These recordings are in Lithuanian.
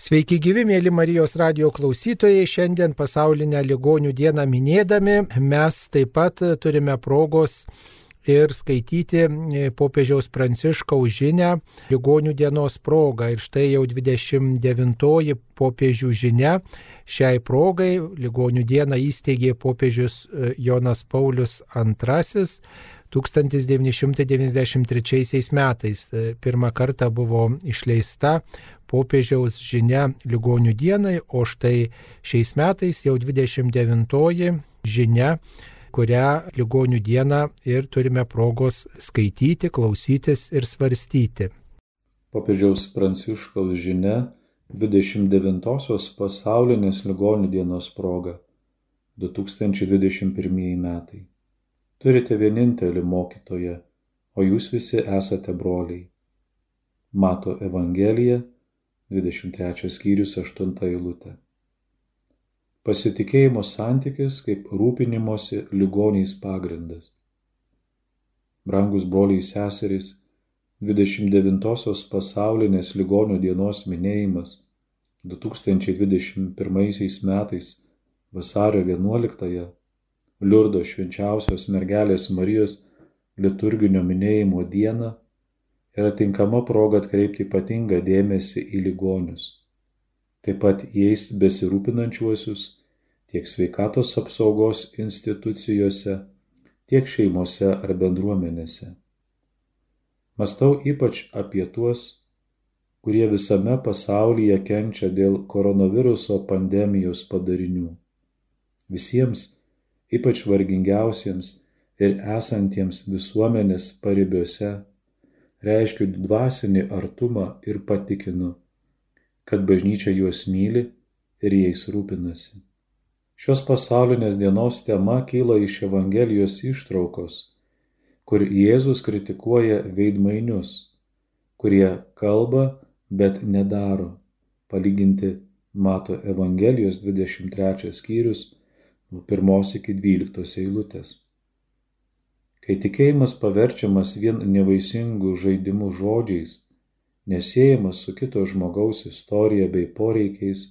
Sveiki gyvi, mėly Marijos radio klausytojai. Šiandien pasaulinę ligonių dieną minėdami mes taip pat turime progos ir skaityti e, popiežiaus pranciškaus žinę ligonių dienos progą. Ir štai jau 29 popiežių žinia. Šiai progai ligonių dieną įsteigė popiežius e, Jonas Paulius II 1993 metais. E, pirmą kartą buvo išleista popiežiaus žinia ligonių dienai, o štai šiais metais jau 29 žinia, kurią ligonių dieną ir turime progos skaityti, klausytis ir svarstyti. Popiežiaus Pranciškaus žinia 29-osios pasaulinės ligonių dienos proga 2021 metai. Turite vienintelį mokytoją, o jūs visi esate broliai. Mato Evangelija 23 skyrius 8 eilutė. Pasitikėjimo santykis kaip rūpinimosi ligoniais pagrindas. Brangus broliai seserys, 29-osios pasaulinės ligonių dienos minėjimas 2021 metais vasario 11-ąją Liurdo švenčiausios mergelės Marijos liturginio minėjimo dieną yra tinkama proga atkreipti ypatingą dėmesį į ligonius, taip pat jais besirūpinančiuosius tiek sveikatos apsaugos institucijose, tiek šeimose ar bendruomenėse. Mastau ypač apie tuos, kurie visame pasaulyje kenčia dėl koronaviruso pandemijos padarinių. Visiems, ypač vargingiausiems ir esantiems visuomenės paribiuose, reiškiu dvasinį artumą ir patikinu, kad bažnyčia juos myli ir jais rūpinasi. Šios pasaulinės dienos tema kyla iš Evangelijos ištraukos, kur Jėzus kritikuoja veidmainius, kurie kalba, bet nedaro, palyginti Mato Evangelijos 23 skyrius nuo 1 iki 12 eilutės. Kai tikėjimas paverčiamas vien nevaisingų žaidimų žodžiais, nesėjamas su kito žmogaus istorija bei poreikiais,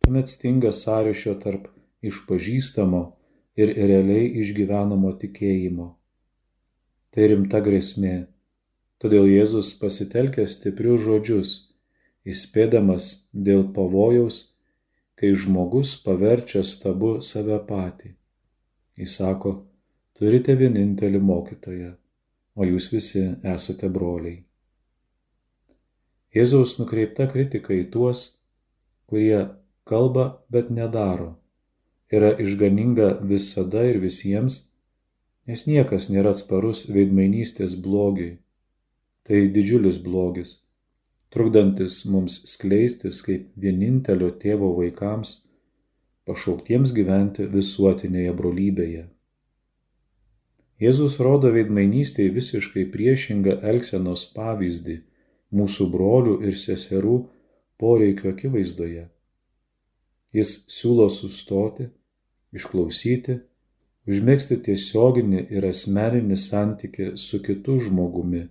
tuomet stinga sąryšio tarp išpažįstamo ir realiai išgyvenamo tikėjimo. Tai rimta grėsmė, todėl Jėzus pasitelkė stiprius žodžius, įspėdamas dėl pavojaus, kai žmogus paverčia stabu save patį. Jis sako, turite vienintelį mokytoją, o jūs visi esate broliai. Jėzaus nukreipta kritika į tuos, kurie kalba, bet nedaro, yra išganinga visada ir visiems, nes niekas nėra atsparus veidmainystės blogiui. Tai didžiulis blogis, trukdantis mums skleistis kaip vienintelio tėvo vaikams, pašauktiems gyventi visuotinėje brolybėje. Jėzus rodo veidmainystėje visiškai priešingą elgsenos pavyzdį mūsų brolių ir seserų poreikio akivaizdoje. Jis siūlo sustoti, išklausyti, užmėgsti tiesioginį ir asmeninį santyki su kitu žmogumi,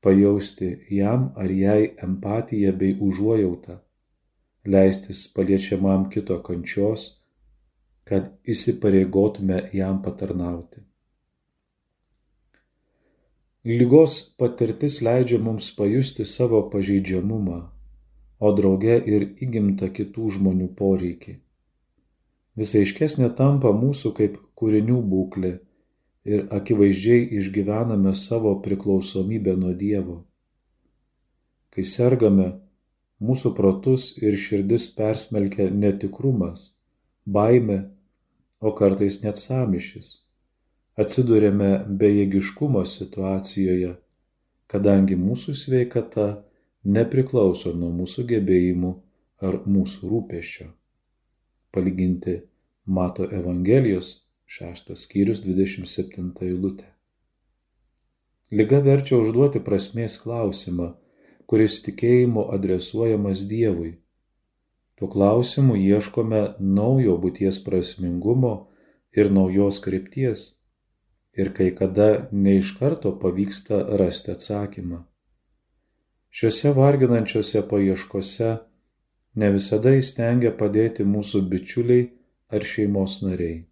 pajausti jam ar jai empatiją bei užuojautą, leistis paliečiamam kito kančios, kad įsipareigotume jam patarnauti. Lygos patirtis leidžia mums pajusti savo pažeidžiamumą, o drauge ir įgimta kitų žmonių poreikį. Visai iškesnė tampa mūsų kaip kūrinių būklė ir akivaizdžiai išgyvename savo priklausomybę nuo Dievo. Kai sergame, mūsų protus ir širdis persmelkia netikrumas, baime, o kartais net samišis atsidūrėme bejėgiškumo situacijoje, kadangi mūsų sveikata nepriklauso nuo mūsų gebėjimų ar mūsų rūpeščio. Palyginti Mato Evangelijos 6 skyrius 27 eilutė. Liga verčia užduoti prasmės klausimą, kuris tikėjimu adresuojamas Dievui. Tuo klausimu ieškome naujo būties prasmingumo ir naujos krypties ir kai kada ne iš karto pavyksta rasti atsakymą. Šiuose varginančiose paieškose ne visada įstengia padėti mūsų bičiuliai ar šeimos nariai.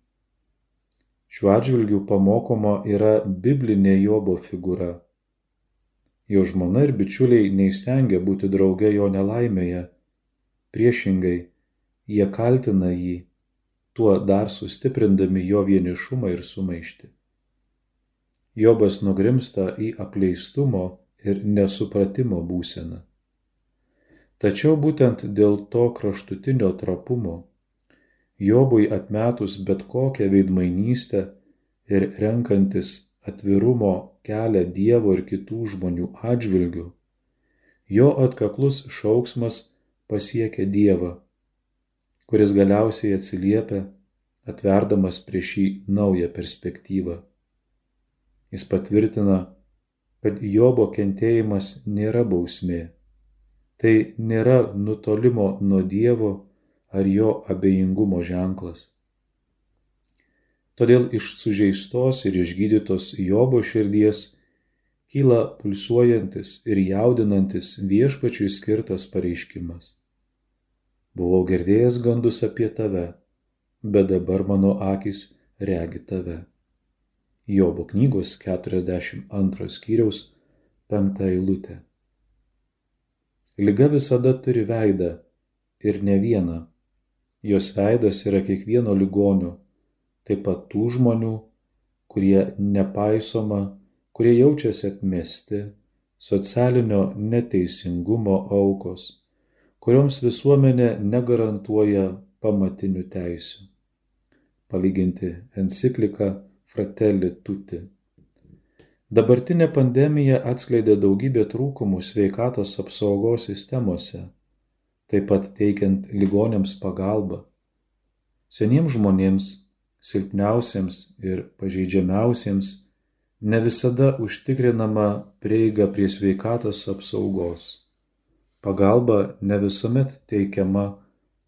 Šiuo atžvilgiu pamokoma yra biblinė Jobo figūra. Jo žmona ir bičiuliai neįstengia būti drauge jo nelaimėje. Priešingai, jie kaltina jį, tuo dar sustiprindami jo vienišumą ir sumaištį. Jobas nugrimsta į apleistumo ir nesupratimo būseną. Tačiau būtent dėl to kraštutinio trapumo, Jobui atmetus bet kokią veidmainystę ir renkantis atvirumo kelią Dievo ir kitų žmonių atžvilgių, jo atkaklus šauksmas pasiekia Dievą, kuris galiausiai atsiliepia, atverdamas prieš jį naują perspektyvą. Jis patvirtina, kad Jobo kentėjimas nėra bausmė. Tai nėra nutolimo nuo Dievo ar jo abejingumo ženklas. Todėl iš sužeistos ir išgydytos Jobo širdies kyla pulsuojantis ir jaudinantis viešpačiui skirtas pareiškimas. Buvau girdėjęs gandus apie tave, bet dabar mano akis regi tave. Jobo knygos 42 skyriaus 5 eilutė. Liga visada turi veidą ir ne vieną. Jos veidas yra kiekvieno ligonio, taip pat tų žmonių, kurie nepaisoma, kurie jaučiasi atmesti, socialinio neteisingumo aukos, kurioms visuomenė negarantuoja pamatinių teisių. Palyginti encikliką Fratelli Tutti. Dabartinė pandemija atskleidė daugybę trūkumų sveikatos apsaugos sistemose, taip pat teikiant ligonėms pagalbą. Seniems žmonėms silpniausiems ir pažeidžiamiausiems ne visada užtikrinama prieiga prie sveikatos apsaugos. Pagalba ne visuomet teikiama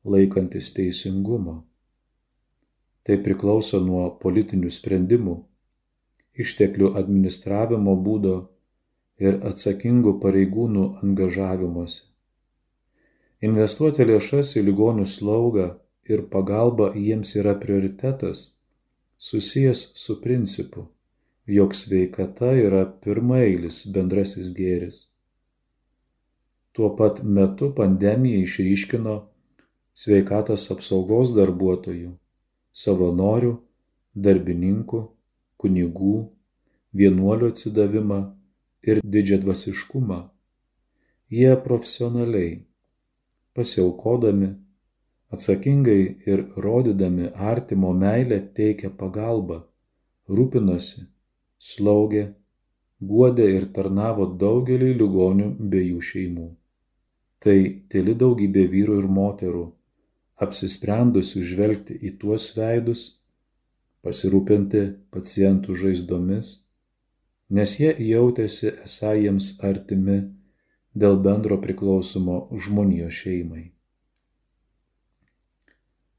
laikantis teisingumo. Tai priklauso nuo politinių sprendimų, išteklių administravimo būdo ir atsakingų pareigūnų angažavimuose. Investuoti lėšas į ligonių slaugą ir pagalba jiems yra prioritetas, susijęs su principu, jog sveikata yra pirmailis bendrasis gėris. Tuo pat metu pandemija išryškino sveikatos apsaugos darbuotojų, savanorių, darbininkų, kunigų, vienuolių atsidavimą ir didžiadvasiškumą. Jie profesionaliai, pasiaukodami, atsakingai ir rodydami artimo meilę teikia pagalbą, rūpinosi, slaugė, guodė ir tarnavo daugeliui ligonių bei jų šeimų. Tai tyli daugybė vyrų ir moterų, apsisprendusių žvelgti į tuos veidus, pasirūpinti pacientų žaizdomis, nes jie jautėsi esą jiems artimi dėl bendro priklausomo žmonijos šeimai.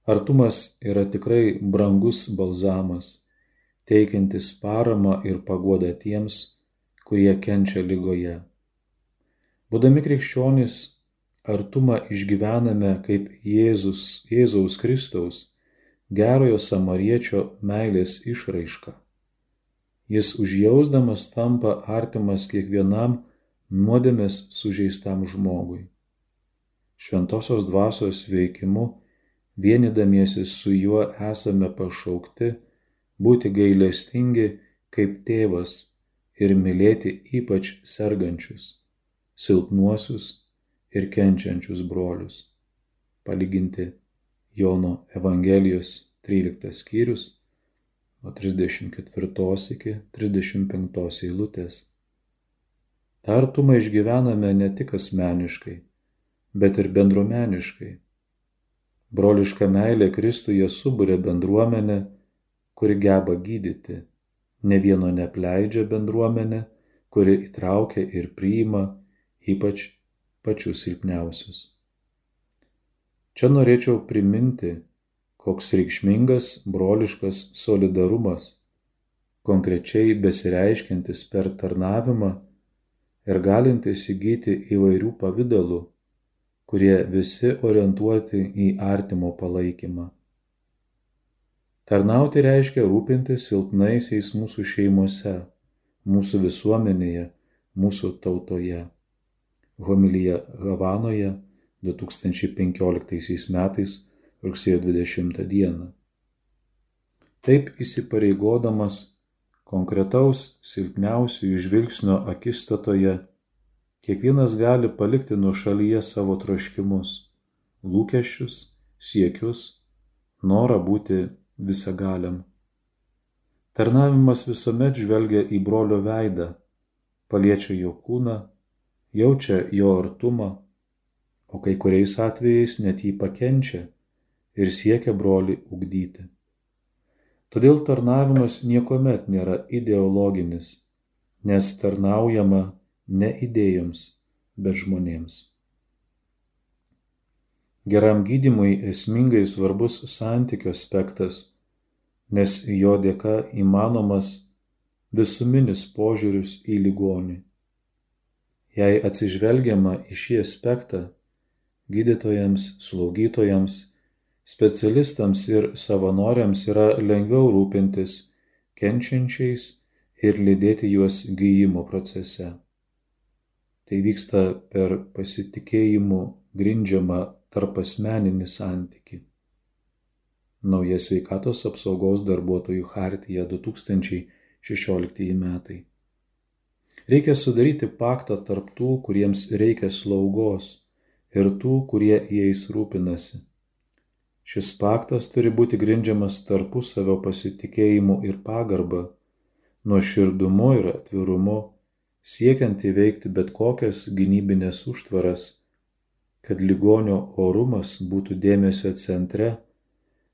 Artumas yra tikrai brangus balzamas, teikiantis paramą ir paguodą tiems, kurie kenčia lygoje. Būdami krikščionys, artumą išgyvename kaip Jėzus, Jėzaus Kristaus, gerojo samariečio meilės išraiška. Jis užjausdamas tampa artimas kiekvienam nuodėmės sužeistam žmogui. Šventosios dvasios veikimu vienydamiesi su juo esame pašaukti būti gailestingi kaip tėvas ir mylėti ypač sergančius, silpnuosius ir kenčiančius brolius. Palyginti Jono Evangelijos 13 skyrius nuo 34 iki 35 eilutės. Ta artumą išgyvename ne tik asmeniškai, bet ir bendruomeniškai Broliška meilė Kristuje suburia bendruomenę, kuri geba gydyti, ne vieno neapleidžia bendruomenę, kuri įtraukia ir priima ypač pačius silpniausius. Čia norėčiau priminti, koks reikšmingas broliškas solidarumas, konkrečiai besireiškintis per tarnavimą, ir galintis įgyti įvairių pavydalų, kurie visi orientuoti į artimo palaikymą. Tarnauti reiškia rūpintis silpnaisiais mūsų šeimose, mūsų visuomenėje, mūsų tautoje. Homilyje Havanoje 2015 metais rugsėjo 20 dieną. Taip įsipareigodamas konkretaus silpniausiųjų žvilgsnio akistatoje, kiekvienas gali palikti nuo šalyje savo troškimus, lūkesčius, siekius, norą būti visagaliam. Tarnavimas visuomet žvelgia į brolio veidą, paliečia jo kūną, jaučia jo artumą, o kai kuriais atvejais net jį pakenčia ir siekia brolį ugdyti. Todėl tarnavimas niekuomet nėra ideologinis, nes tarnaujama ne idėjoms, bet žmonėms. Geram gydimui esmingai svarbus santykio aspektas, nes jo dėka įmanomas visuminis požiūris į ligonį. Jei atsižvelgiama į šį aspektą, gydytojams, slaugytojams, specialistams ir savanoriams yra lengviau rūpintis kenčiančiais ir lydėti juos gyjimo procese. Tai vyksta per pasitikėjimų grindžiamą tarp asmeninį santyki. Nauja sveikatos apsaugos darbuotojų hartija 2016 metai. Reikia sudaryti paktą tarp tų, kuriems reikia slaugos ir tų, kurie jais rūpinasi Šis paktas turi būti grindžiamas tarpusavio pasitikėjimu ir pagarba, nuoširdumu ir atvirumu, siekiant įveikti bet kokias gynybinės užtvaras, kad ligonio orumas būtų dėmesio centre,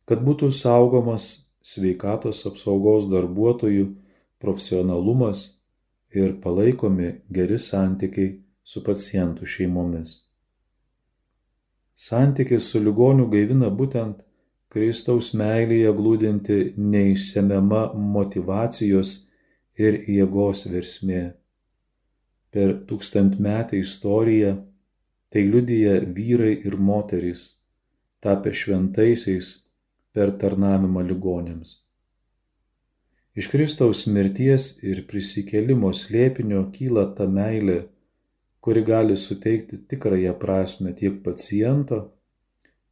kad būtų saugomas sveikatos apsaugos darbuotojų profesionalumas ir palaikomi geri santykiai su pacientų šeimomis. Santykis su ligoniu gaivina būtent Kristaus meilėje glūdinti neišsemiama motivacijos ir jėgos versmė. Per tūkstantmetę istoriją tai liudyja vyrai ir moterys, tapę šventaisiais per tarnavimą ligonėms. Iš Kristaus mirties ir prisikelimo slėpinio kyla ta meilė, kuri gali suteikti tikrąją prasme tiek paciento,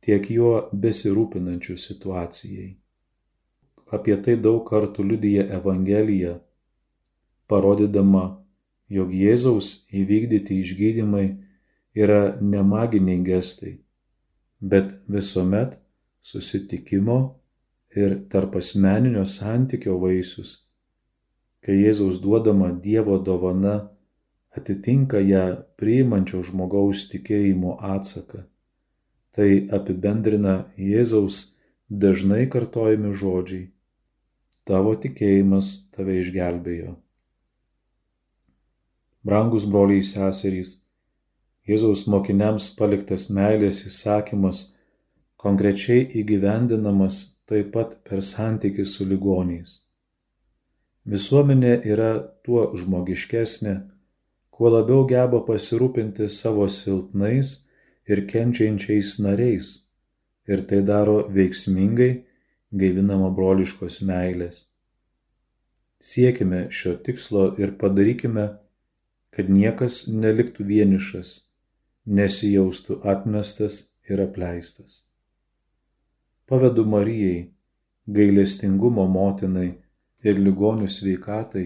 tiek juo besirūpinančių situacijai. Apie tai daug kartų liudyja Evangelija, parodydama, jog Jėzaus įvykdyti išgydymai yra ne maginiai gestai, bet visuomet susitikimo ir tarp asmeninio santykio vaisius, kai Jėzaus duodama Dievo dovana atitinka ją priimančio žmogaus tikėjimo atsaką. Tai apibendrina Jėzaus dažnai kartojami žodžiai. Tavo tikėjimas tave išgelbėjo. Brangus broliai seserys, Jėzaus mokiniams paliktas meilės įsakymas konkrečiai įgyvendinamas taip pat per santykį su ligoniais. Visuomenė yra tuo žmogiškesnė, kuo labiau geba pasirūpinti savo silpnais ir kenčiančiais nariais ir tai daro veiksmingai gaivinama broliškos meilės. Siekime šio tikslo ir padarykime, kad niekas neliktų vienišas, nesijaustų atmestas ir apleistas. Pavedu Marijai, gailestingumo motinai ir ligonių sveikatai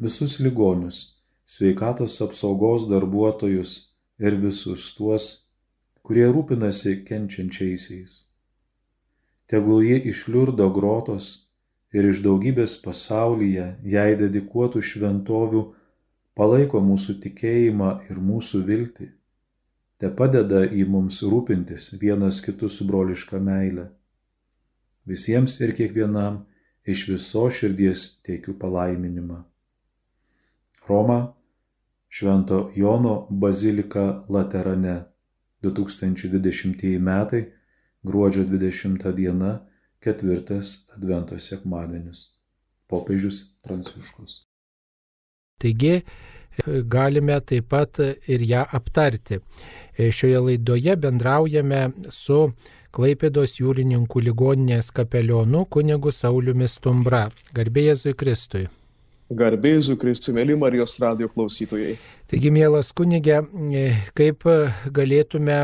visus ligonius sveikatos apsaugos darbuotojus ir visus tuos, kurie rūpinasi kenčiančiaisiais. Tegul jie išliurdo grotos ir iš daugybės pasaulyje jai dedikuotų šventovių palaiko mūsų tikėjimą ir mūsų viltį, te padeda į mums rūpintis vienas kitu su broliška meile. Visiems ir kiekvienam iš viso širdies teikiu palaiminimą. Roma, Švento Jono bazilika Laterane 2020 metai, gruodžio 20 diena, ketvirtas Advento sekmadienis. Popiežius Pranciškus. Taigi, galime taip pat ir ją aptarti. Šioje laidoje bendraujame su Klaipėdos jūrininkų ligoninės kapelionu kunigu Sauliumi Stumbra. Garbėjai Jėzui Kristui. Garbėzu Kristų, mėly Marijos radio klausytojai. Taigi, mielas kunigė, kaip galėtume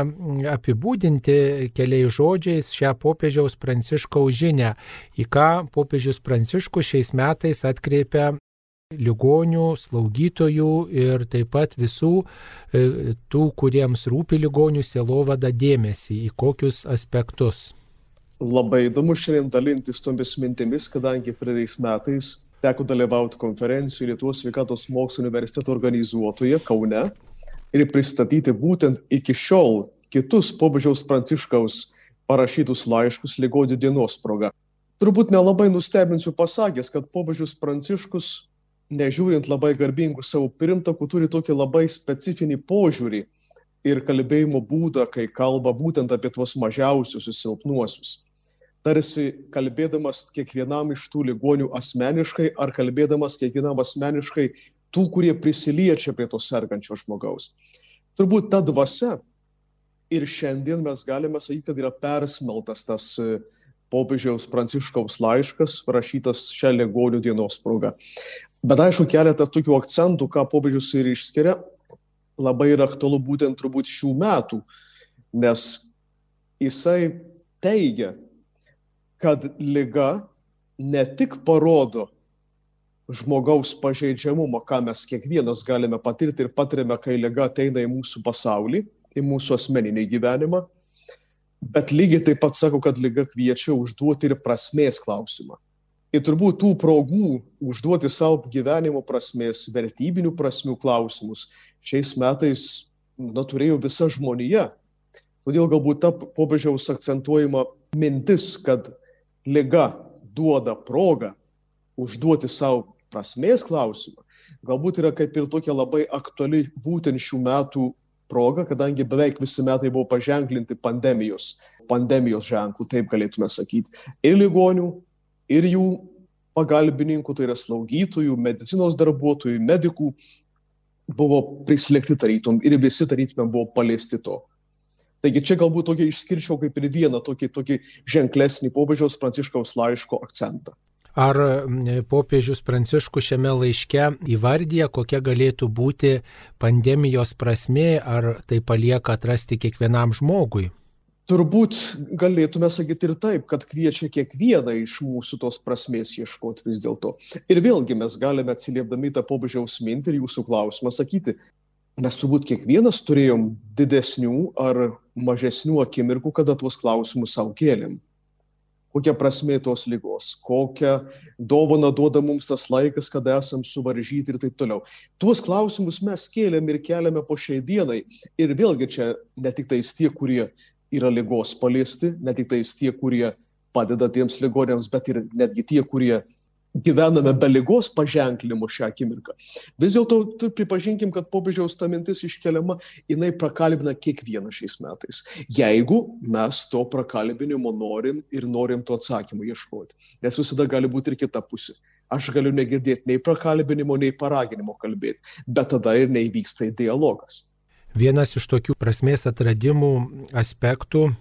apibūdinti keliais žodžiais šią popiežiaus pranciškaus žinę, į ką popiežius pranciškus šiais metais atkreipia ligonių, slaugytojų ir taip pat visų e, tų, kuriems rūpi ligonių sielovada dėmesį, į kokius aspektus. Labai įdomu šiandien dalintis tomis mintimis, kadangi praeitais metais teko dalyvauti konferencijoje Lietuvos sveikatos mokslo universiteto organizuotoje Kaune ir pristatyti būtent iki šiol kitus popiežiaus pranciškaus parašytus laiškus lygodių dienos proga. Turbūt nelabai nustebinsiu pasakęs, kad popiežius pranciškus, nežiūrint labai garbingų savo pirmtakų, turi tokį labai specifinį požiūrį ir kalbėjimo būdą, kai kalba būtent apie tuos mažiausius ir silpnuosius tarsi kalbėdamas kiekvienam iš tų ligonių asmeniškai ar kalbėdamas kiekvienam asmeniškai tų, kurie prisiliečia prie to sergančio žmogaus. Turbūt ta dvasia ir šiandien mes galime sakyti, kad yra persmeltas tas e, popiežiaus pranciškaus laiškas, rašytas šią ligonių dienos progą. Bet aišku, keletą tokių akcentų, ką popiežius ir išskiria, labai yra aktualu būtent turbūt šių metų, nes jisai teigia, kad lyga ne tik parodo žmogaus pažeidžiamumą, ką mes kiekvienas galime patirti ir patiriame, kai lyga ateina į mūsų pasaulį, į mūsų asmeninį gyvenimą, bet lygiai taip pat sako, kad lyga kviečia užduoti ir prasmės klausimą. Ir turbūt tų progų užduoti savo gyvenimo prasmės, vertybinių prasmių klausimus šiais metais na, turėjo visa žmonija. Todėl galbūt ta popiežiaus akcentuojama mintis, kad lyga duoda progą užduoti savo prasmės klausimą, galbūt yra kaip ir tokia labai aktuali būtent šių metų proga, kadangi beveik visi metai buvo paženklinti pandemijos, pandemijos ženklų, taip galėtume sakyti, ir ligonių, ir jų pagalbininkų, tai yra slaugytojų, medicinos darbuotojų, medikų, buvo prislėgti tarytum ir visi tarytume buvo paliesti to. Taigi čia galbūt tokį išskirčiau kaip ir vieną tokį, tokį ženklesnį popiežiaus pranciškaus laiško akcentą. Ar popiežius Pranciškus šiame laiške įvardyja, kokia galėtų būti pandemijos prasme, ar tai palieka atrasti kiekvienam žmogui? Turbūt galėtume sakyti ir taip, kad kviečia kiekvieną iš mūsų tos prasmės ieškoti vis dėlto. Ir vėlgi mes galime atsiliepdami tą popiežiaus mintį ir jūsų klausimą sakyti, mes turbūt kiekvienas turėjom didesnių ar mažesnių akimirkų, kada tuos klausimus savo kėlėm. Kokia prasme tos lygos, kokią dovaną duoda mums tas laikas, kada esam suvaržyti ir taip toliau. Tuos klausimus mes kėlėm ir keliame po šiai dienai. Ir vėlgi čia ne tik tais tie, kurie yra lygos paliesti, ne tik tais tie, kurie padeda tiems ligonėms, bet ir netgi tie, kurie gyvename be lygos paženklinimo šią akimirką. Vis dėlto pripažinkim, kad popiežiaus ta mintis iškeliama, jinai prakalbina kiekvieną šiais metais. Jeigu mes to prakalbinimo norim ir norim to atsakymų ieškoti. Nes visada gali būti ir kita pusė. Aš galiu negirdėti nei prakalbinimo, nei paraginimo kalbėti, bet tada ir neįvyksta dialogas. Vienas iš tokių prasmės atradimų aspektų,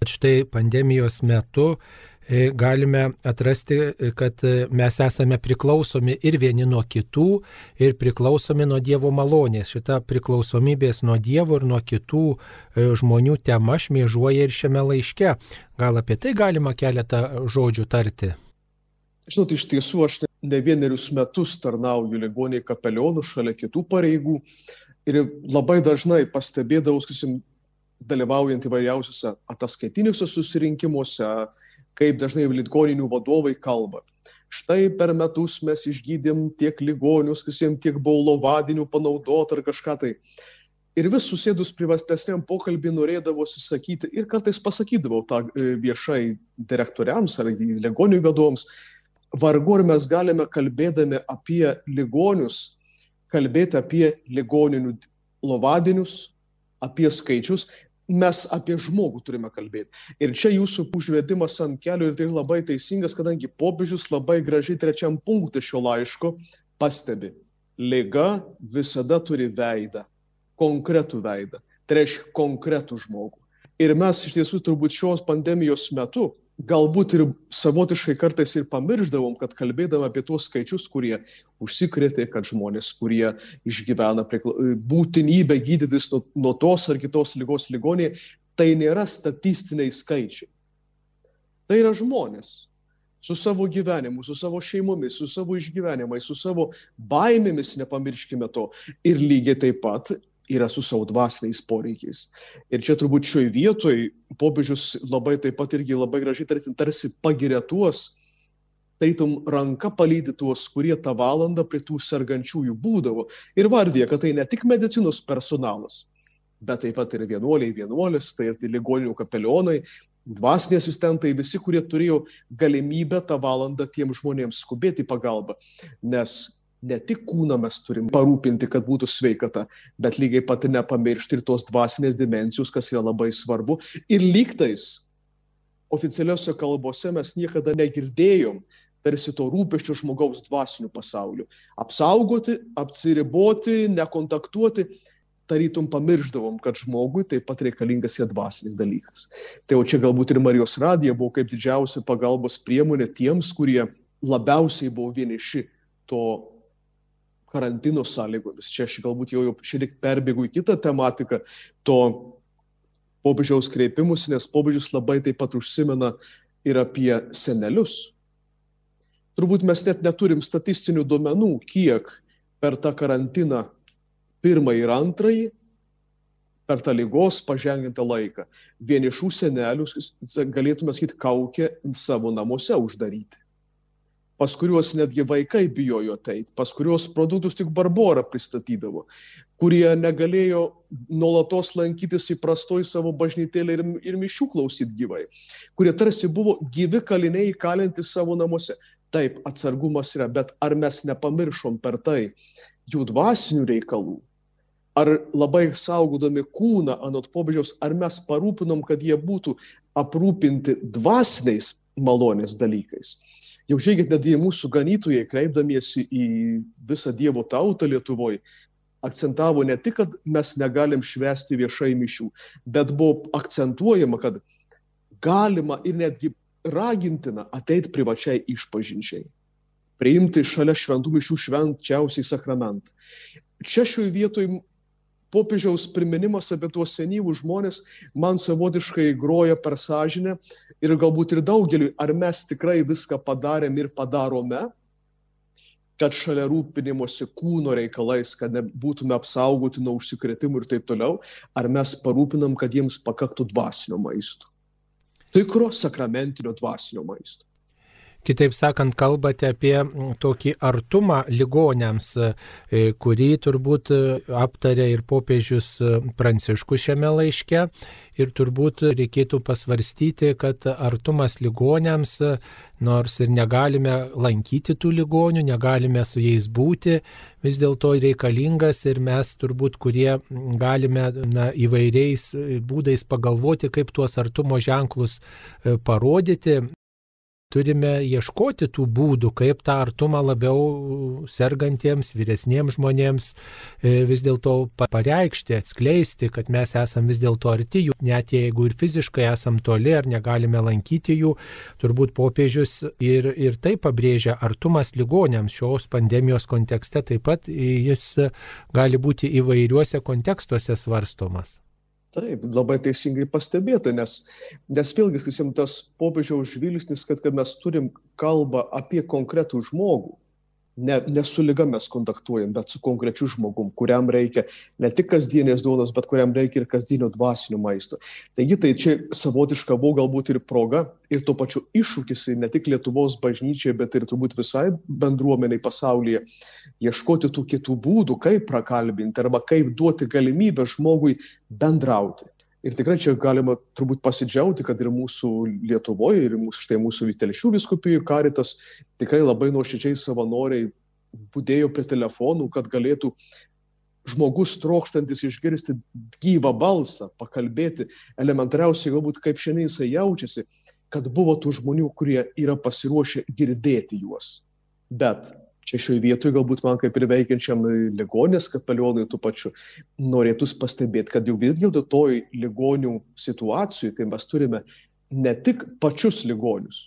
kad štai pandemijos metu galime atrasti, e, kad e, mes esame priklausomi ir vieni nuo kitų, ir priklausomi nuo Dievo malonės. Šita priklausomybės nuo Dievo ir nuo kitų žmonių tema šmėžuoja ir šiame laiške. Gal apie tai galima keletą žodžių tarti? Žinot, iš tiesų aš ne vienerius metus tarnauju ligoniai kapelionų šalia kitų pareigų ir labai dažnai pastebėdavau, sakysim, dalyvaujant įvairiausiuose ataskaitiniuose susirinkimuose, kaip dažnai ligoninių vadovai kalba. Štai per metus mes išgydėm tiek ligonius, visiems tiek baulovadinių panaudot ar kažką tai. Ir vis susėdus privastesniam pokalbį norėdavosi sakyti ir kartais pasakydavau tą e, viešai direktoriams ar ligonių vadovams, vargu ar mes galime kalbėdami apie ligonius, kalbėti apie ligoninių lovadinius, apie skaičius, mes apie žmogų turime kalbėti. Ir čia jūsų užvedimas ant kelio ir tai labai teisingas, kadangi popiežius labai gražiai trečiam punktui šio laiško pastebi. lyga visada turi veidą, konkretų veidą, tai reiškia konkretų žmogų. Ir mes iš tiesų turbūt šios pandemijos metu galbūt ir savotiškai kartais ir pamirždavom, kad kalbėdavom apie tuos skaičius, kurie užsikrėtė, kad žmonės, kurie išgyvena būtinybę gydytis nuo, nuo tos ar kitos lygos ligonėje, tai nėra statistiniai skaičiai. Tai yra žmonės, su savo gyvenimu, su savo šeimomis, su savo išgyvenimais, su savo baimėmis, nepamirškime to. Ir lygiai taip pat yra su savo dvasiniais poreikiais. Ir čia turbūt šioje vietoje popiežius labai taip pat irgi labai gražiai tarsi, tarsi pagiria tuos, tarytum ranka palydė tuos, kurie tą valandą prie tų sergančiųjų būdavo. Ir vardė, kad tai ne tik medicinos personalas, bet taip pat ir vienuoliai, vienuolis, tai ir tai ligoninių kapelionai, dvasiniai asistentai, visi, kurie turėjo galimybę tą valandą tiem žmonėms skubėti pagalbą. Nes ne tik kūną mes turim parūpinti, kad būtų sveikata, bet lygiai pat ir nepamiršti ir tos dvasinės dimensijos, kas yra labai svarbu. Ir lygtais oficialiuose kalbose mes niekada negirdėjom tarsi to rūpeščio žmogaus dvasiniu pasauliu. Apsaugoti, apsiriboti, nekontaktuoti tarytum pamiršdavom, kad žmogui taip pat reikalingas ir dvasinis dalykas. Tai jau čia galbūt ir Marijos radija buvo kaip didžiausia pagalbos priemonė tiems, kurie labiausiai buvo vieniši to karantino sąlygomis. Čia aš galbūt jau, jau šiek tiek perbėgu į kitą tematiką, to popiežiaus kreipimus, nes popiežius labai taip pat užsimena ir apie senelius. Turbūt mes net neturim statistinių duomenų, kiek per tą karantiną pirmąjį ir antrąjį per tą lygos pažengintą laiką. Vienišų senelių, galėtume sakyti, kaukę savo namuose uždaryti. Pas kuriuos netgi vaikai bijojo ateiti, pas kuriuos produktus tik Barbora pristatydavo, kurie negalėjo nuolatos lankytis įprastoj savo bažnytėlė ir, ir mišių klausyti gyvai, kurie tarsi buvo gyvi kaliniai įkalinti savo namuose. Taip, atsargumas yra, bet ar mes nepamiršom per tai jų dvasinių reikalų, ar labai saugodami kūną anot popiežiaus, ar mes parūpinom, kad jie būtų aprūpinti dvasiniais malonės dalykais. Jau žiūrėkit, netgi mūsų ganytojai, kreipdamiesi į visą Dievo tautą Lietuvoje, akcentavo ne tik, kad mes negalim švesti viešai mišių, bet buvo akcentuojama, kad galima ir netgi ragintina ateiti privačiai išpažinčiai, priimti šalia šventų mišių švenčiausiai sakramentą. Čia šioje vietoje popiežiaus priminimas apie tuos senyvus žmonės man savotiškai groja per sąžinę ir galbūt ir daugeliu, ar mes tikrai viską padarėm ir padarome, kad šalia rūpinimosi kūno reikalais, kad būtume apsaugoti nuo užsikrėtimų ir taip toliau, ar mes parūpinam, kad jiems pakaktų dvasinio maisto. Tikro sakramentinio dvasinio maisto. Kitaip sakant, kalbate apie tokį artumą ligonėms, e, kurį turbūt e, aptarė ir popiežius e, Pranciškus šiame laiške. Ir turbūt reikėtų pasvarstyti, kad artumas ligonėms, nors ir negalime lankyti tų ligonių, negalime su jais būti, vis dėlto reikalingas ir mes turbūt, kurie galime na, įvairiais būdais pagalvoti, kaip tuos artumo ženklus parodyti, turime ieškoti tų būdų, kaip tą artumą labiau sergantiems, vyresniems žmonėms e, vis dėlto pareikšti, atskleisti, kad mes esame vis dėlto arti jų, net jeigu ir fiziškai esam toli ar negalime lankyti jų, turbūt popiežius ir, ir tai pabrėžia artumas ligonėms šios pandemijos kontekste, taip pat jis gali būti įvairiuose kontekstuose svarstomas. Taip, labai teisingai pastebėta, nes, nes vėlgi, sakysim, tas popiežiaus žvilgsnis, kad, kad mes turim kalbą apie konkretų žmogų, ne, ne su lyga mes kontaktuojam, bet su konkrečiu žmogum, kuriam reikia ne tik kasdienės duonos, bet kuriam reikia ir kasdienio dvasinio maisto. Taigi tai čia savotiška buvo galbūt ir proga, ir tuo pačiu iššūkis ne tik Lietuvos bažnyčiai, bet ir turbūt visai bendruomeniai pasaulyje ieškoti tų kitų būdų, kaip prakalbinti arba kaip duoti galimybę žmogui bendrauti. Ir tikrai čia galima turbūt pasidžiaugti, kad ir mūsų Lietuvoje, ir mūsų, štai mūsų Vitelšių viskupijų karitas tikrai labai nuoširdžiai savanoriai būdėjo prie telefonų, kad galėtų žmogus trokštantis išgirsti gyvą balsą, pakalbėti elementariausiai galbūt kaip šiandien jisai jaučiasi, kad buvo tų žmonių, kurie yra pasiruošę girdėti juos. Bet Čia šioje vietoje galbūt man kaip ir veikiančiam ligonės kapelionui tų pačių norėtųs pastebėti, kad jau vis dėlto toj ligonių situacijai, kai mes turime ne tik pačius ligonius,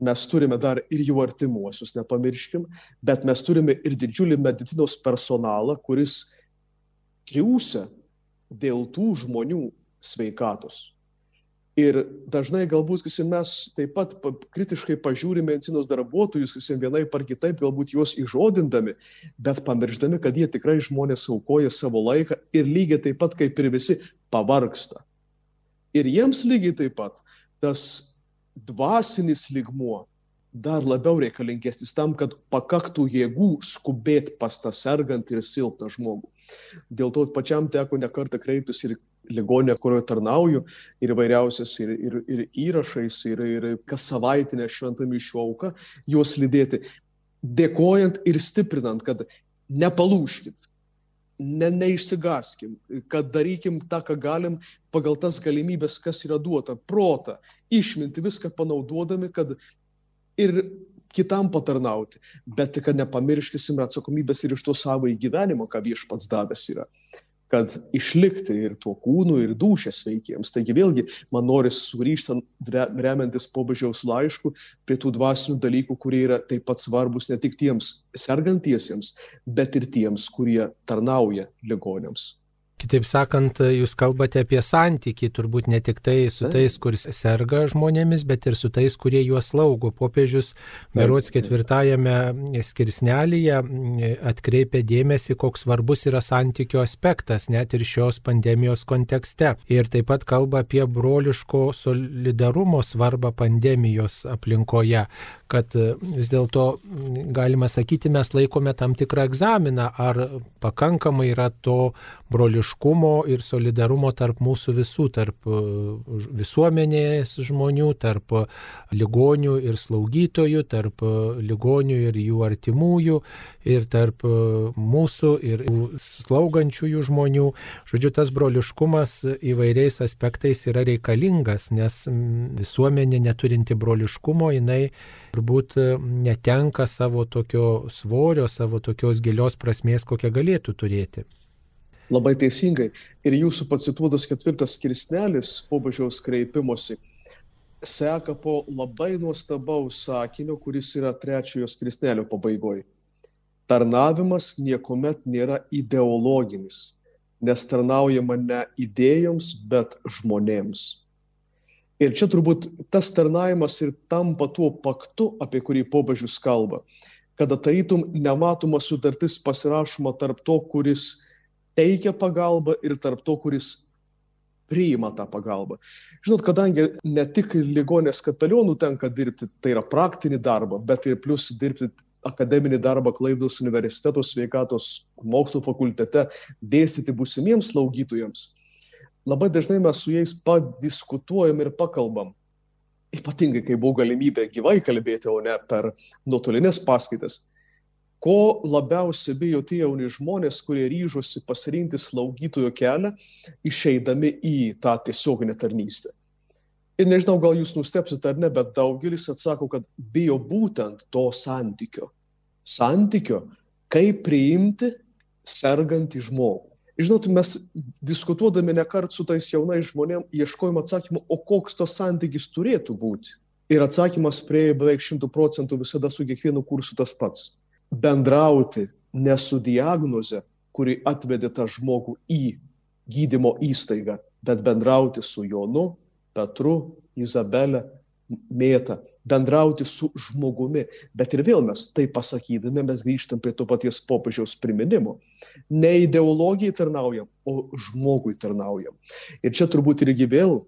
mes turime dar ir jų artimuosius, nepamirškim, bet mes turime ir didžiulį medicinos personalą, kuris triūsia dėl tų žmonių sveikatos. Ir dažnai galbūt sakysim, mes taip pat kritiškai pažiūrime medicinos darbuotojus, sakysim, vienaip ar kitaip, galbūt juos įžodindami, bet pamiršdami, kad jie tikrai žmonės aukoja savo laiką ir lygiai taip pat kaip ir visi pavargsta. Ir jiems lygiai taip pat tas dvasinis ligmuo dar labiau reikalingesnis tam, kad pakaktų jėgų skubėti pas tą sergantį ir silpną žmogų. Dėl to pačiam teko nekartą kreiptis ir ligonė, kurioje tarnauju, ir vairiausias, ir, ir, ir įrašais, ir, ir kas savaitinę šventą mišių auką, juos lydėti, dėkojant ir stiprinant, kad nepalūškit, ne, neišsigaskim, kad darykim tą, ką galim pagal tas galimybės, kas yra duota, protą, išminti viską panaudodami, kad ir kitam patarnauti, bet kad nepamirškysim atsakomybės ir iš to savo įgyvenimo, ką viešpats davęs yra kad išlikti ir tuo kūnu, ir dūšė sveikiems. Taigi vėlgi man noris sugrįžtant, remiantis pobažiaus laišku, prie tų dvasinių dalykų, kurie yra taip pat svarbus ne tik tiems sergantiesiems, bet ir tiems, kurie tarnauja ligonėms. Kitaip sakant, jūs kalbate apie santykį, turbūt ne tik tai su tais, kuris serga žmonėmis, bet ir su tais, kurie juos laugo. Popiežius Berots ketvirtajame skirsnelyje atkreipia dėmesį, koks svarbus yra santykio aspektas, net ir šios pandemijos kontekste. Ir taip pat kalba apie broliško solidarumo svarbą pandemijos aplinkoje, kad vis dėlto, galima sakyti, mes laikome tam tikrą egzaminą, ar pakankamai yra to broliškumo ir solidarumo tarp mūsų visų, tarp e, visuomenės žmonių, tarp ligonių ir slaugytojų, tarp ligonių ir jų artimųjų, ir tarp mūsų ir slaugančiųjų žmonių. Žodžiu, tas broliškumas įvairiais aspektais yra reikalingas, nes visuomenė neturinti broliškumo, jinai turbūt netenka savo tokio svorio, savo tokios gilios prasmės, kokią galėtų turėti. Labai teisingai. Ir jūsų pacituotas ketvirtas skirsnelis pobažiaus kreipimosi seka po labai nuostabaus sakinio, kuris yra trečiojo skirsnelio pabaigoje. Tarnavimas niekuomet nėra ideologinis, nes tarnaujama ne idėjoms, bet žmonėms. Ir čia turbūt tas tarnavimas ir tampa tuo paktu, apie kurį pobažius kalba, kada tarytum nematoma sutartis pasirašoma tarp to, kuris teikia pagalbą ir tarp to, kuris priima tą pagalbą. Žinot, kadangi ne tik ligonės kapelionų tenka dirbti, tai yra praktinį darbą, bet ir plus dirbti akademinį darbą Klaipdos universiteto sveikatos mokslo fakultete, dėstyti būsimiems slaugytojams. Labai dažnai mes su jais padiskutuojam ir pakalbam. Ypatingai, kai buvo galimybė gyvai kalbėti, o ne per nuotolinės paskaitas ko labiausiai bijo tie jauni žmonės, kurie ryžosi pasirinkti slaugytojo kelią, išeidami į tą tiesioginę tarnystę. Ir nežinau, gal jūs nustepsit ar ne, bet daugelis atsako, kad bijo būtent to santykio. Santykio, kaip priimti sergantį žmogų. Žinot, mes diskutuodami ne kart su tais jaunais žmonėmis ieškojom atsakymų, o koks to santykis turėtų būti. Ir atsakymas prie beveik šimtų procentų visada su kiekvienu kursu tas pats bendrauti ne su diagnoze, kuri atvedė tą žmogų į gydymo įstaigą, bet bendrauti su Jonu, Petru, Izabelė, Mėta, bendrauti su žmogumi. Bet ir vėl mes tai pasakydami, mes grįžtam prie to paties popiežiaus priminimo. Ne ideologijai tarnaujam, o žmogui tarnaujam. Ir čia turbūt irgi vėl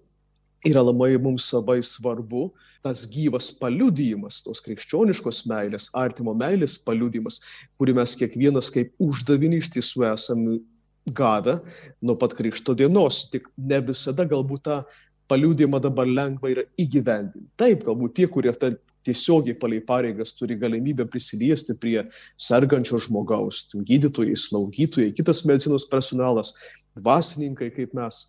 yra labai mums labai svarbu, tas gyvas paliudijimas, tos krikščioniškos meilės, artimo meilės paliudijimas, kurį mes kiekvienas kaip uždavinį iš tiesų esame gavę nuo pat krikšto dienos. Tik ne visada galbūt tą paliudimą dabar lengva yra įgyvendinti. Taip, galbūt tie, kurie tiesiogiai palei pareigas turi galimybę prisiliesti prie sergančio žmogaus, gydytojai, slaugytojai, kitas medicinos personalas, dvasininkai kaip mes,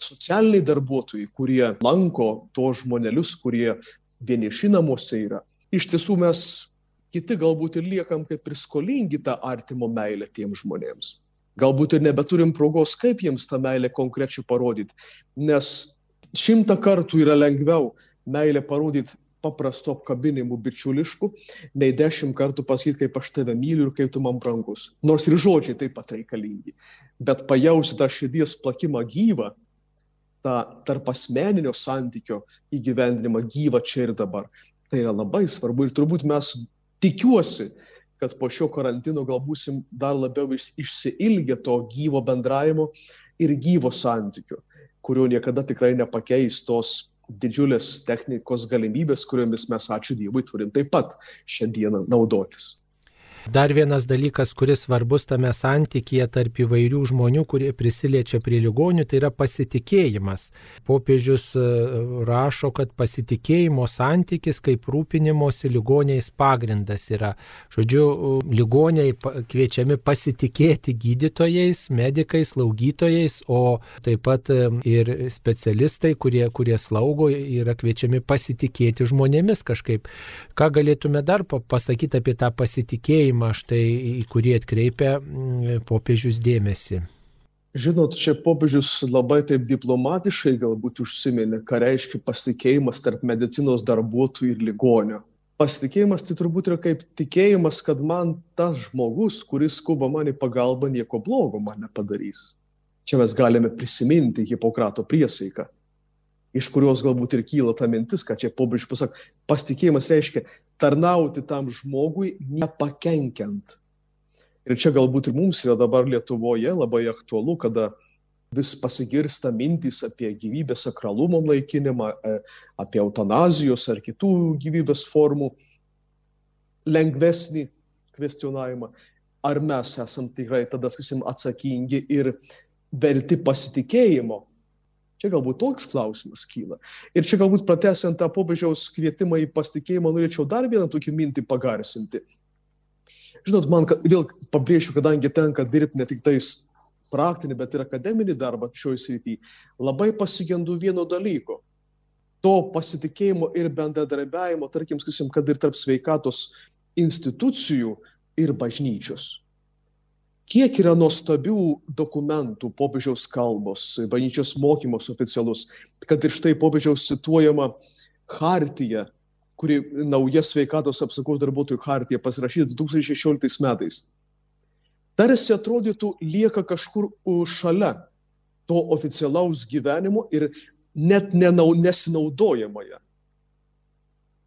socialiniai darbuotojai, kurie lanko to žmonelius, kurie vieniši namuose yra. Iš tiesų mes kiti galbūt ir liekam kaip ir skolingi tą artimo meilę tiem žmonėms. Galbūt ir nebeturim progos, kaip jiems tą meilę konkrečiai parodyti, nes šimtą kartų yra lengviau meilę parodyti paprastu apkabinimu bičiulišku, nei dešimt kartų pasakyti, kaip aš tave myliu ir kaip tu man brangus. Nors ir žodžiai taip pat reikalingi. Bet pajausti tą širdies plakimą gyvą, tą tarp asmeninio santykio įgyvendinimą gyvą čia ir dabar. Tai yra labai svarbu ir turbūt mes tikiuosi, kad po šio karantino gal būsim dar labiau išsiilgę to gyvo bendravimo ir gyvo santykio, kurio niekada tikrai nepakeis tos didžiulės technikos galimybės, kuriomis mes, ačiū Dievui, turim taip pat šiandieną naudotis. Dar vienas dalykas, kuris svarbus tame santykėje tarp įvairių žmonių, kurie prisiliečia prie ligonių, tai yra pasitikėjimas. Popiežius e, rašo, kad pasitikėjimo santykis kaip rūpinimosi ligoniais pagrindas yra. Žodžiu, ligoniai kviečiami pasitikėti gydytojais, medikais, slaugytojais, o taip pat e, ir specialistai, kurie, kurie slaugo, yra kviečiami pasitikėti žmonėmis kažkaip. Ką galėtume dar pasakyti apie tą pasitikėjimą? Tikėjimą, štai į kurį atkreipia mm, popiežius dėmesį. Žinot, čia popiežius labai taip diplomatiškai galbūt užsiminė, ką reiškia pasitikėjimas tarp medicinos darbuotojų ir ligonio. Pasitikėjimas tai turbūt yra kaip tikėjimas, kad man tas žmogus, kuris skuba man į pagalbą, nieko blogo man nepadarys. Čia mes galime prisiminti Hipokrato priesaiką, iš kurios galbūt ir kyla ta mintis, kad čia popiežius pasak, pasitikėjimas reiškia tarnauti tam žmogui nepakenkiant. Ir čia galbūt ir mums yra dabar Lietuvoje labai aktualu, kada vis pasigirsta mintys apie gyvybės sakralumo naikinimą, e, apie eutanazijos ar kitų gyvybės formų lengvesnį kvestionavimą. Ar mes esam tikrai tada, sakysim, atsakingi ir verti pasitikėjimo Čia galbūt toks klausimas kyla. Ir čia galbūt pratesiant tą popiežiaus kvietimą į pasitikėjimą, norėčiau dar vieną tokį mintį pagarsinti. Žinot, man vėl pabrėšiu, kadangi tenka dirbti ne tik tais praktinį, bet ir akademinį darbą šioje srityje, labai pasigendu vieno dalyko. To pasitikėjimo ir bendradarbiavimo, tarkim, sakysim, kad ir tarp sveikatos institucijų ir bažnyčios kiek yra nuostabių dokumentų, popiežiaus kalbos, bažnyčios mokymos oficialus, kad ir štai popiežiaus cituojama Hartija, kuri nauja sveikatos apsaugos darbuotojų Hartija pasirašyta 2016 metais. Tarsi atrodytų lieka kažkur šalia to oficialaus gyvenimo ir net nenau, nesinaudojama ją.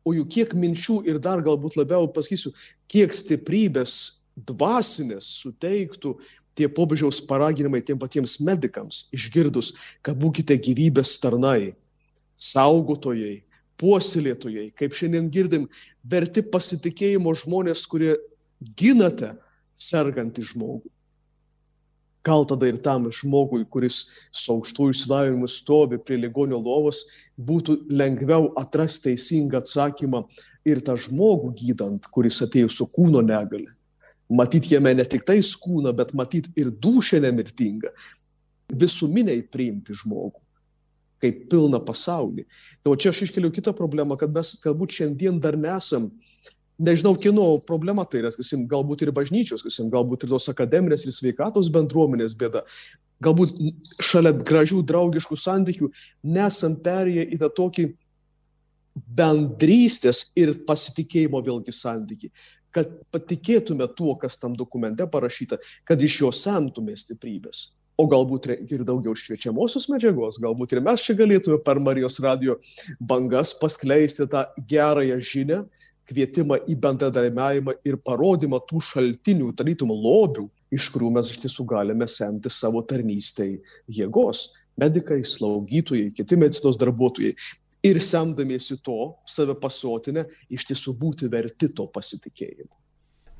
O juk kiek minčių ir dar galbūt labiau pasakysiu, kiek stiprybės dvasinės suteiktų tie popiežiaus paraginimai tiem patiems medikams, išgirdus, kad būkite gyvybės tarnai, saugotojai, puoselėtojai, kaip šiandien girdim, verti pasitikėjimo žmonės, kurie ginate sergantį žmogų. Gal tada ir tam žmogui, kuris su aukštų išsilavinimu stovi prie ligonio lovos, būtų lengviau atrasti teisingą atsakymą ir tą žmogų gydant, kuris atėjo su kūno negale matyt jame ne tik tais kūną, bet matyt ir dušę nemirtingą, visuminiai priimti žmogų kaip pilną pasaulį. Tai o čia aš iškeliu kitą problemą, kad mes galbūt šiandien dar nesam, nežinau, kino problema tai yra, sakysim, galbūt ir bažnyčios, sakysim, galbūt ir tos akademinės ir sveikatos bendruomenės bėda. Galbūt šalia gražių draugiškų santykių nesam perėję į tą tokį bendrystės ir pasitikėjimo vėlgi santyki kad patikėtume tuo, kas tam dokumente parašyta, kad iš jo semtume stiprybės. O galbūt ir daugiau šviečiamosios medžiagos, galbūt ir mes čia galėtume per Marijos radio bangas paskleisti tą gerąją žinę, kvietimą į bendradarbiavimą ir parodymą tų šaltinių, tarytum lobių, iš kurių mes iš tiesų galime semti savo tarnystėj jėgos. Medikai, slaugytojai, kiti medicinos darbuotojai ir semdamiesi to, save pasotinę, iš tiesų būti verti to pasitikėjimo.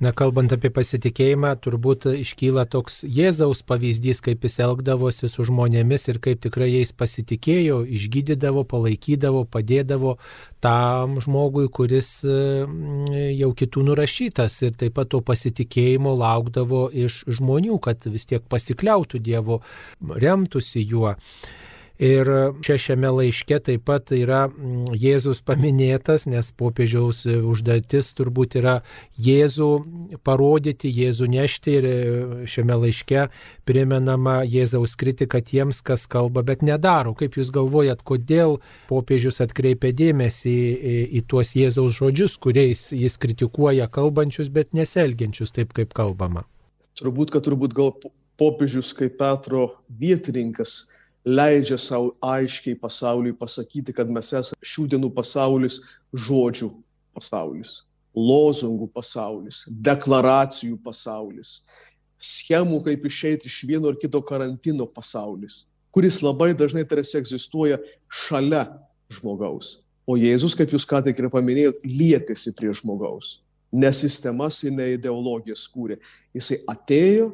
Na, kalbant apie pasitikėjimą, turbūt iškyla toks Jėzaus pavyzdys, kaip jis elgdavosi su žmonėmis ir kaip tikrai jais pasitikėjo, išgydydavo, palaikydavo, padėdavo tam žmogui, kuris mm, jau kitų nurašytas ir taip pat to pasitikėjimo laukdavo iš žmonių, kad vis tiek pasikliautų Dievo, remtųsi juo. Ir čia šiame laiške taip pat yra mm, Jėzus paminėtas, nes popiežiaus užduotis turbūt yra Jėzų parodyti, Jėzų nešti ir šiame laiške primenama Jėzaus kritika tiems, kas kalba, bet nedaro. Kaip Jūs galvojat, kodėl popiežius atkreipia dėmesį į, į, į tuos Jėzaus žodžius, kuriais jis kritikuoja kalbančius, bet neselgiančius taip, kaip kalbama? Turbūt, kad turbūt gal popiežius kaip Petro vietininkas leidžia savo aiškiai pasauliui pasakyti, kad mes esame šių dienų pasaulis žodžių pasaulis, lozungų pasaulis, deklaracijų pasaulis, schemų, kaip išeiti iš vieno ar kito karantino pasaulis, kuris labai dažnai tarsi egzistuoja šalia žmogaus. O Jėzus, kaip jūs ką tik ir paminėjote, lietėsi prie žmogaus. Ne sistemas ne ideologijas kūrė. Jisai atėjo,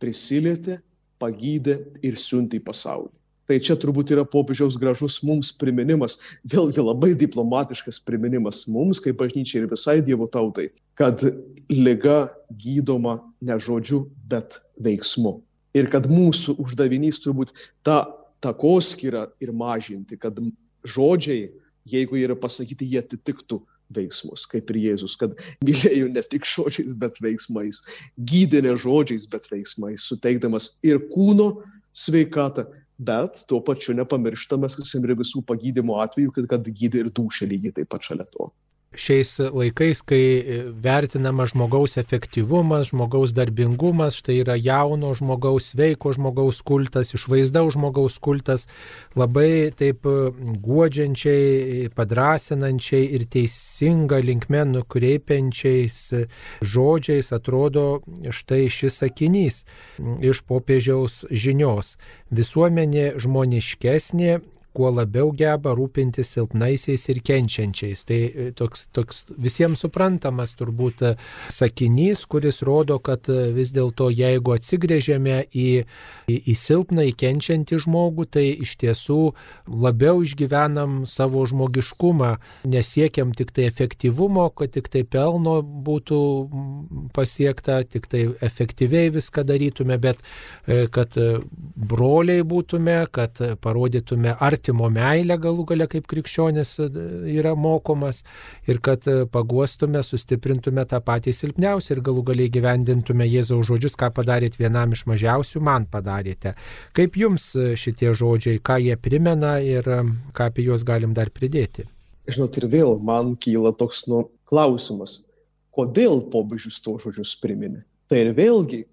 prisilietė, pagydė ir siuntė į pasaulį. Tai čia turbūt yra popiežiaus gražus mums priminimas, vėlgi labai diplomatiškas priminimas mums, kaip bažnyčiai ir visai Dievo tautai, kad lyga gydoma ne žodžiu, bet veiksmu. Ir kad mūsų uždavinys turbūt tą takoskirą ir mažinti, kad žodžiai, jeigu yra pasakyti, jie atitiktų veiksmus, kaip ir Jėzus, kad mylėjo ne tik žodžiais, bet veiksmais, gydė ne žodžiais, bet veiksmais, suteikdamas ir kūno sveikatą, bet tuo pačiu nepamirštamas, kas ir visų pagydymo atveju, kad, gydė ir dušę lygiai taip pat šalia to šiais laikais, kai vertinama žmogaus efektyvumas, žmogaus darbingumas, štai yra jauno žmogaus, sveiko žmogaus kultas, išvaizdaus žmogaus kultas, labai taip guodžiančiai, padrasinančiai ir teisinga linkme nukreipiančiais žodžiais atrodo štai šis sakinys iš popiežiaus žinios. Visuomenė žmoniškesnė, kuo labiau geba rūpintis silpnaisiais ir kenčiančiais. Tai e, toks, toks visiems suprantamas turbūt e, sakinys, kuris rodo, kad e, vis dėlto jeigu atsigrėžiame į, į, į silpną, į kenčiantį žmogų, tai iš tiesų labiau išgyvenam savo žmogiškumą, nesiekiam tik tai efektyvumo, kad tik tai pelno būtų pasiekta, tik tai efektyviai viską darytume, bet kad broliai būtume, kad parodytume ar artimo meilę galų gale kaip krikščionis e, yra mokomas ir kad e, paguostume, sustiprintume tą patį silpniausią ir galų galiai gyvendintume Jėzaus žodžius, ką padarėt vienam iš mažiausių, man padarėte. Kaip jums e, šitie žodžiai, ką jie primena ir ką apie juos galim dar pridėti? Žinot, ir vėl man kyla toks nu, klausimas, kodėl popiežius to žodžius priminė. Tai ir vėlgi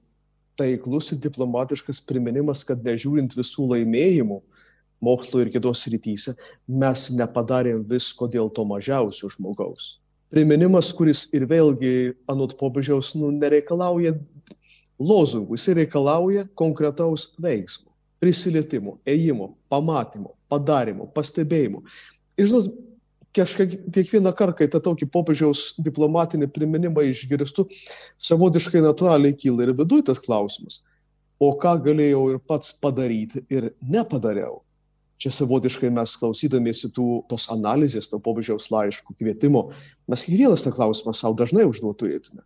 taiklus ir diplomatiškas priminimas, kad nežiūrint visų laimėjimų, mokslo ir kitos rytyse, mes nepadarėm visko dėl to mažiausio žmogaus. Priminimas, kuris ir vėlgi anot popiežiaus nu, nereikalauja lozungų, jis reikalauja konkretaus veiksmo, prisilietimo, ėjimo, pamatymo, padarimo, pastebėjimo. Ir žinot, kažkaip kiekvieną kartą, kai tą tokį popiežiaus diplomatinį priminimą išgirstu, savotiškai natūraliai kyla ir viduje tas klausimas, o ką galėjau ir pats padaryti ir nepadariau čia savotiškai mes klausydamiesi tų, tos analizės, to popiežiaus laiškų, kvietimo, mes kiekvienas tą klausimą savo dažnai užduot turėtume.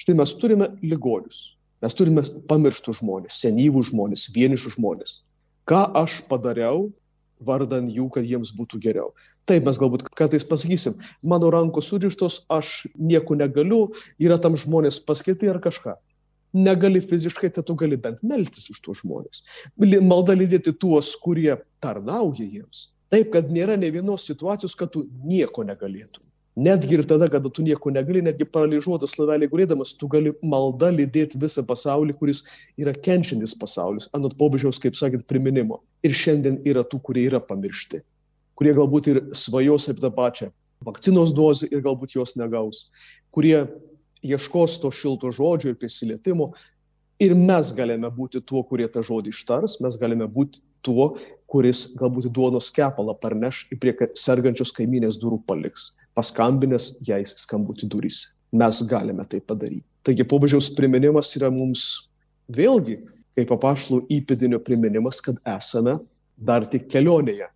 Štai mes turime ligonius, mes turime pamirštų žmonės, senyvų žmonės, vienišų žmonės. Ką aš padariau, vardan jų, kad jiems būtų geriau. Taip mes galbūt kartais pasakysim, mano rankos surištos, aš nieko negaliu, yra tam žmonės paskirti ar kažką negali fiziškai, tai tu gali bent meltis už tuos žmonės. Malda lydėti tuos, kurie tarnauja jiems. Taip, kad nėra ne vienos situacijos, kad tu nieko negalėtum. Netgi ir tada, kada tu nieko negali, netgi paralyžiuotas lavelį gulėdamas, tu gali malda lydėti visą pasaulį, kuris yra kenčiantis pasaulis, anot pobūdžiaus, kaip sakėt, priminimo. Ir šiandien yra tų, kurie yra pamiršti, kurie galbūt ir svajos apie tą pačią vakcinos dozę ir galbūt jos negaus, kurie ieškos to šilto žodžio ir prisilietimo. Ir mes galime būti tuo, kurie tą žodį ištars, mes galime būti tuo, kuris galbūt duonos kepalą parneš ir prie sergančios kaiminės durų paliks, paskambinės jai skambutį durys. Mes galime tai padaryti. Taigi pobūdžiaus priminimas yra mums vėlgi, kaip apaštlų įpėdinio priminimas, kad esame dar tik kelionėje.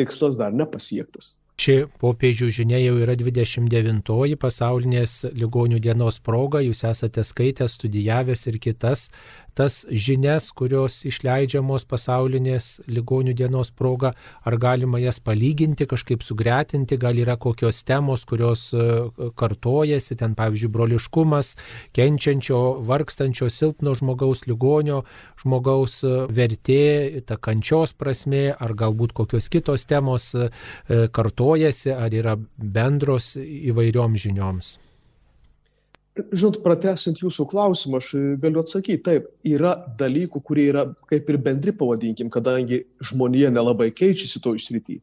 Tikslas dar nepasiektas. Ši popiežių žinia jau yra 29-oji pasaulinės ligonių dienos proga, jūs esate skaitę, studijavęs ir kitas tas žinias, kurios išleidžiamos pasaulinės ligonių dienos proga, ar galima jas palyginti, kažkaip sugretinti, gal yra kokios temos, kurios e, kartojasi, ten pavyzdžiui, broliškumas, kenčiančio, vargstančio, silpno žmogaus, ligonio žmogaus e, vertė, ta kančios prasme, ar galbūt kokios kitos temos e, kartojasi, ar yra bendros įvairiom žinioms. Žinot, pratesant jūsų klausimą, aš galiu atsakyti, taip, yra dalykų, kurie yra kaip ir bendri, pavadinkim, kadangi žmonija nelabai keičiasi to išsrity.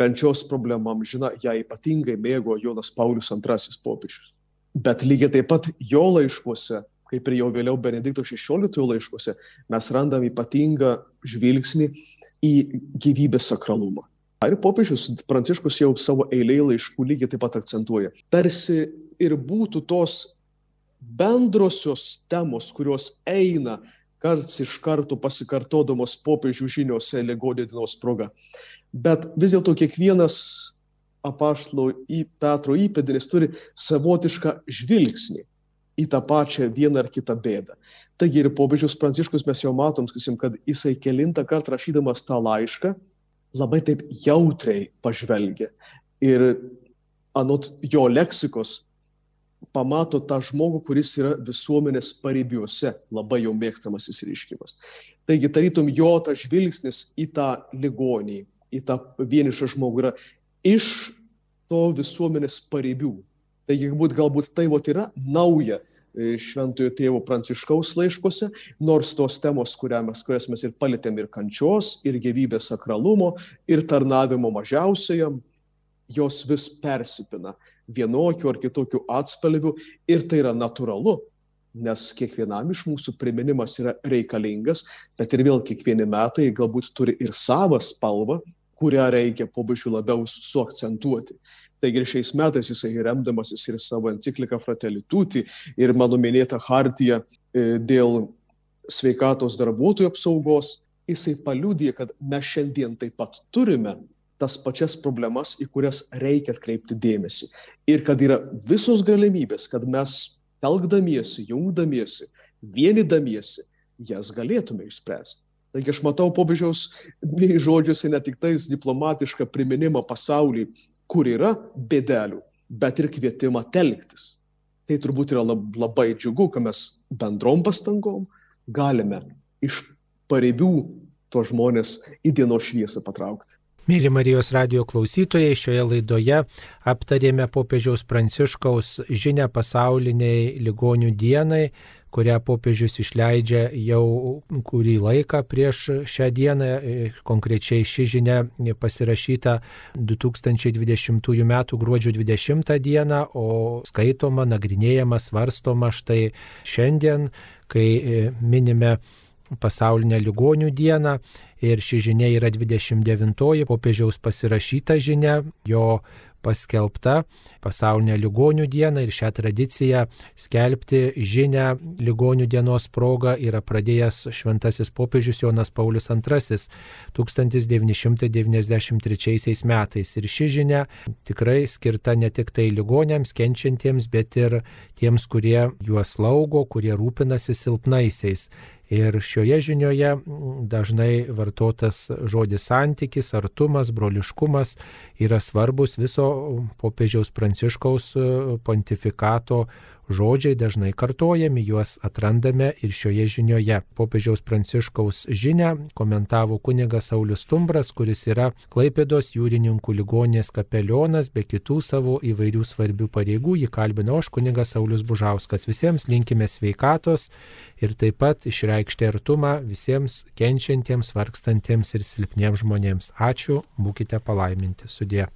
Kančios problemam, žina, ją ypatingai mėgo Jonas Paulius II popiežius. Bet lygiai taip pat jo laiškuose, kaip ir jau vėliau Benedikto XVI laiškuose, mes randam ypatingą žvilgsnį į gyvybės sakralumą. Ir popiežius Pranciškus jau savo eilėje laiškų lygiai taip pat akcentuoja. Tarsi ir būtų tos bendrosios temos, kurios eina karts iš karto pasikartodamos popiežių žiniuose ligonio dienos proga. Bet vis dėlto kiekvienas apaštalo į Petro įpėdinis turi savotišką žvilgsnį į tą pačią vieną ar kitą bėdą. Taigi ir popiežius Pranciškus mes jau matom, sakysim, kad jisai kelintą kartą rašydamas tą laišką labai taip jautriai pažvelgia. Ir anot jo leksikos pamato tą žmogų, kuris yra visuomenės paribiuose, labai jau mėgstamas įsireiškimas. Taigi, tarytum, jo tas žvilgsnis į tą ligonį, į tą vienišą žmogų yra iš to visuomenės paribių. Taigi, galbūt, galbūt tai vat, yra nauja e, šventojo tėvo pranciškaus laiškose, nors tos temos, mes, kurias mes ir palėtėm ir kančios, ir gyvybės sakralumo, ir tarnavimo mažiausiajam, jos vis persipina vienokiu ar kitokiu atspalviu ir tai yra natūralu, nes kiekvienam iš mūsų priminimas yra reikalingas, bet ir vėl kiekvieni metai galbūt turi ir savą spalvą, kurią reikia pobišių labiau suakcentuoti. Taigi ir šiais metais jisai remdamasis ir savo encikliką Fratelli Tutti ir mano minėtą hartiją e, dėl sveikatos darbuotojų apsaugos, jisai paliūdė, kad mes šiandien taip pat turime tas pačias problemas, į kurias reikia atkreipti dėmesį. Ir kad yra visos galimybės, kad mes telkdamiesi, jungdamiesi, vienydamiesi, jas galėtume išspręsti. Taigi aš matau popiežiaus žodžiuose ne tik tais diplomatišką priminimą pasauliui, kur yra bėdelių, bet ir kvietimą telktis. Tai turbūt yra labai džiugu, kad mes bendrom pastangom galime iš pareibių to žmonės į dienos šviesą patraukti. Mėly Marijos radio klausytojai, šioje laidoje aptarėme popiežiaus Pranciškaus žinę pasauliniai ligonių dienai, kurią popiežius išleidžia jau kurį laiką prieš šią dieną. Konkrečiai ši žinia pasirašyta 2020 m. gruodžio 20 d. o skaitoma, nagrinėjama, svarstoma štai šiandien, kai minime pasaulinę ligonių dieną ir ši žinia yra 29-oji popiežiaus pasirašyta žinia, jo paskelbta pasaulinė ligonių diena ir šią tradiciją skelbti žinę ligonių dienos proga yra pradėjęs šventasis popiežius Jonas Paulius II 1993 metais. Ir ši žinia tikrai skirta ne tik tai ligonėms, kenčiantiems, bet ir tiems, kurie juos laugo, kurie rūpinasi silpnaisiais. Ir šioje žinioje dažnai vartotas žodis santykis, artumas, broliškumas yra svarbus viso popiežiaus pranciškaus e, pontifikato žodžiai dažnai kartojami, juos atrandame ir šioje žinioje. Popiežiaus pranciškaus žinę komentavo kunigas Saulis Tumbras, kuris yra Klaipėdos jūrininkų ligonės kapelionas, be kitų savo įvairių svarbių pareigų. Jį kalbino aš kunigas Saulis Bužauskas. Visiems linkime sveikatos ir taip pat išreikšti artumą visiems kenčiantiems, vargstantiems ir silpniems žmonėms. Ačiū, būkite palaiminti sudė.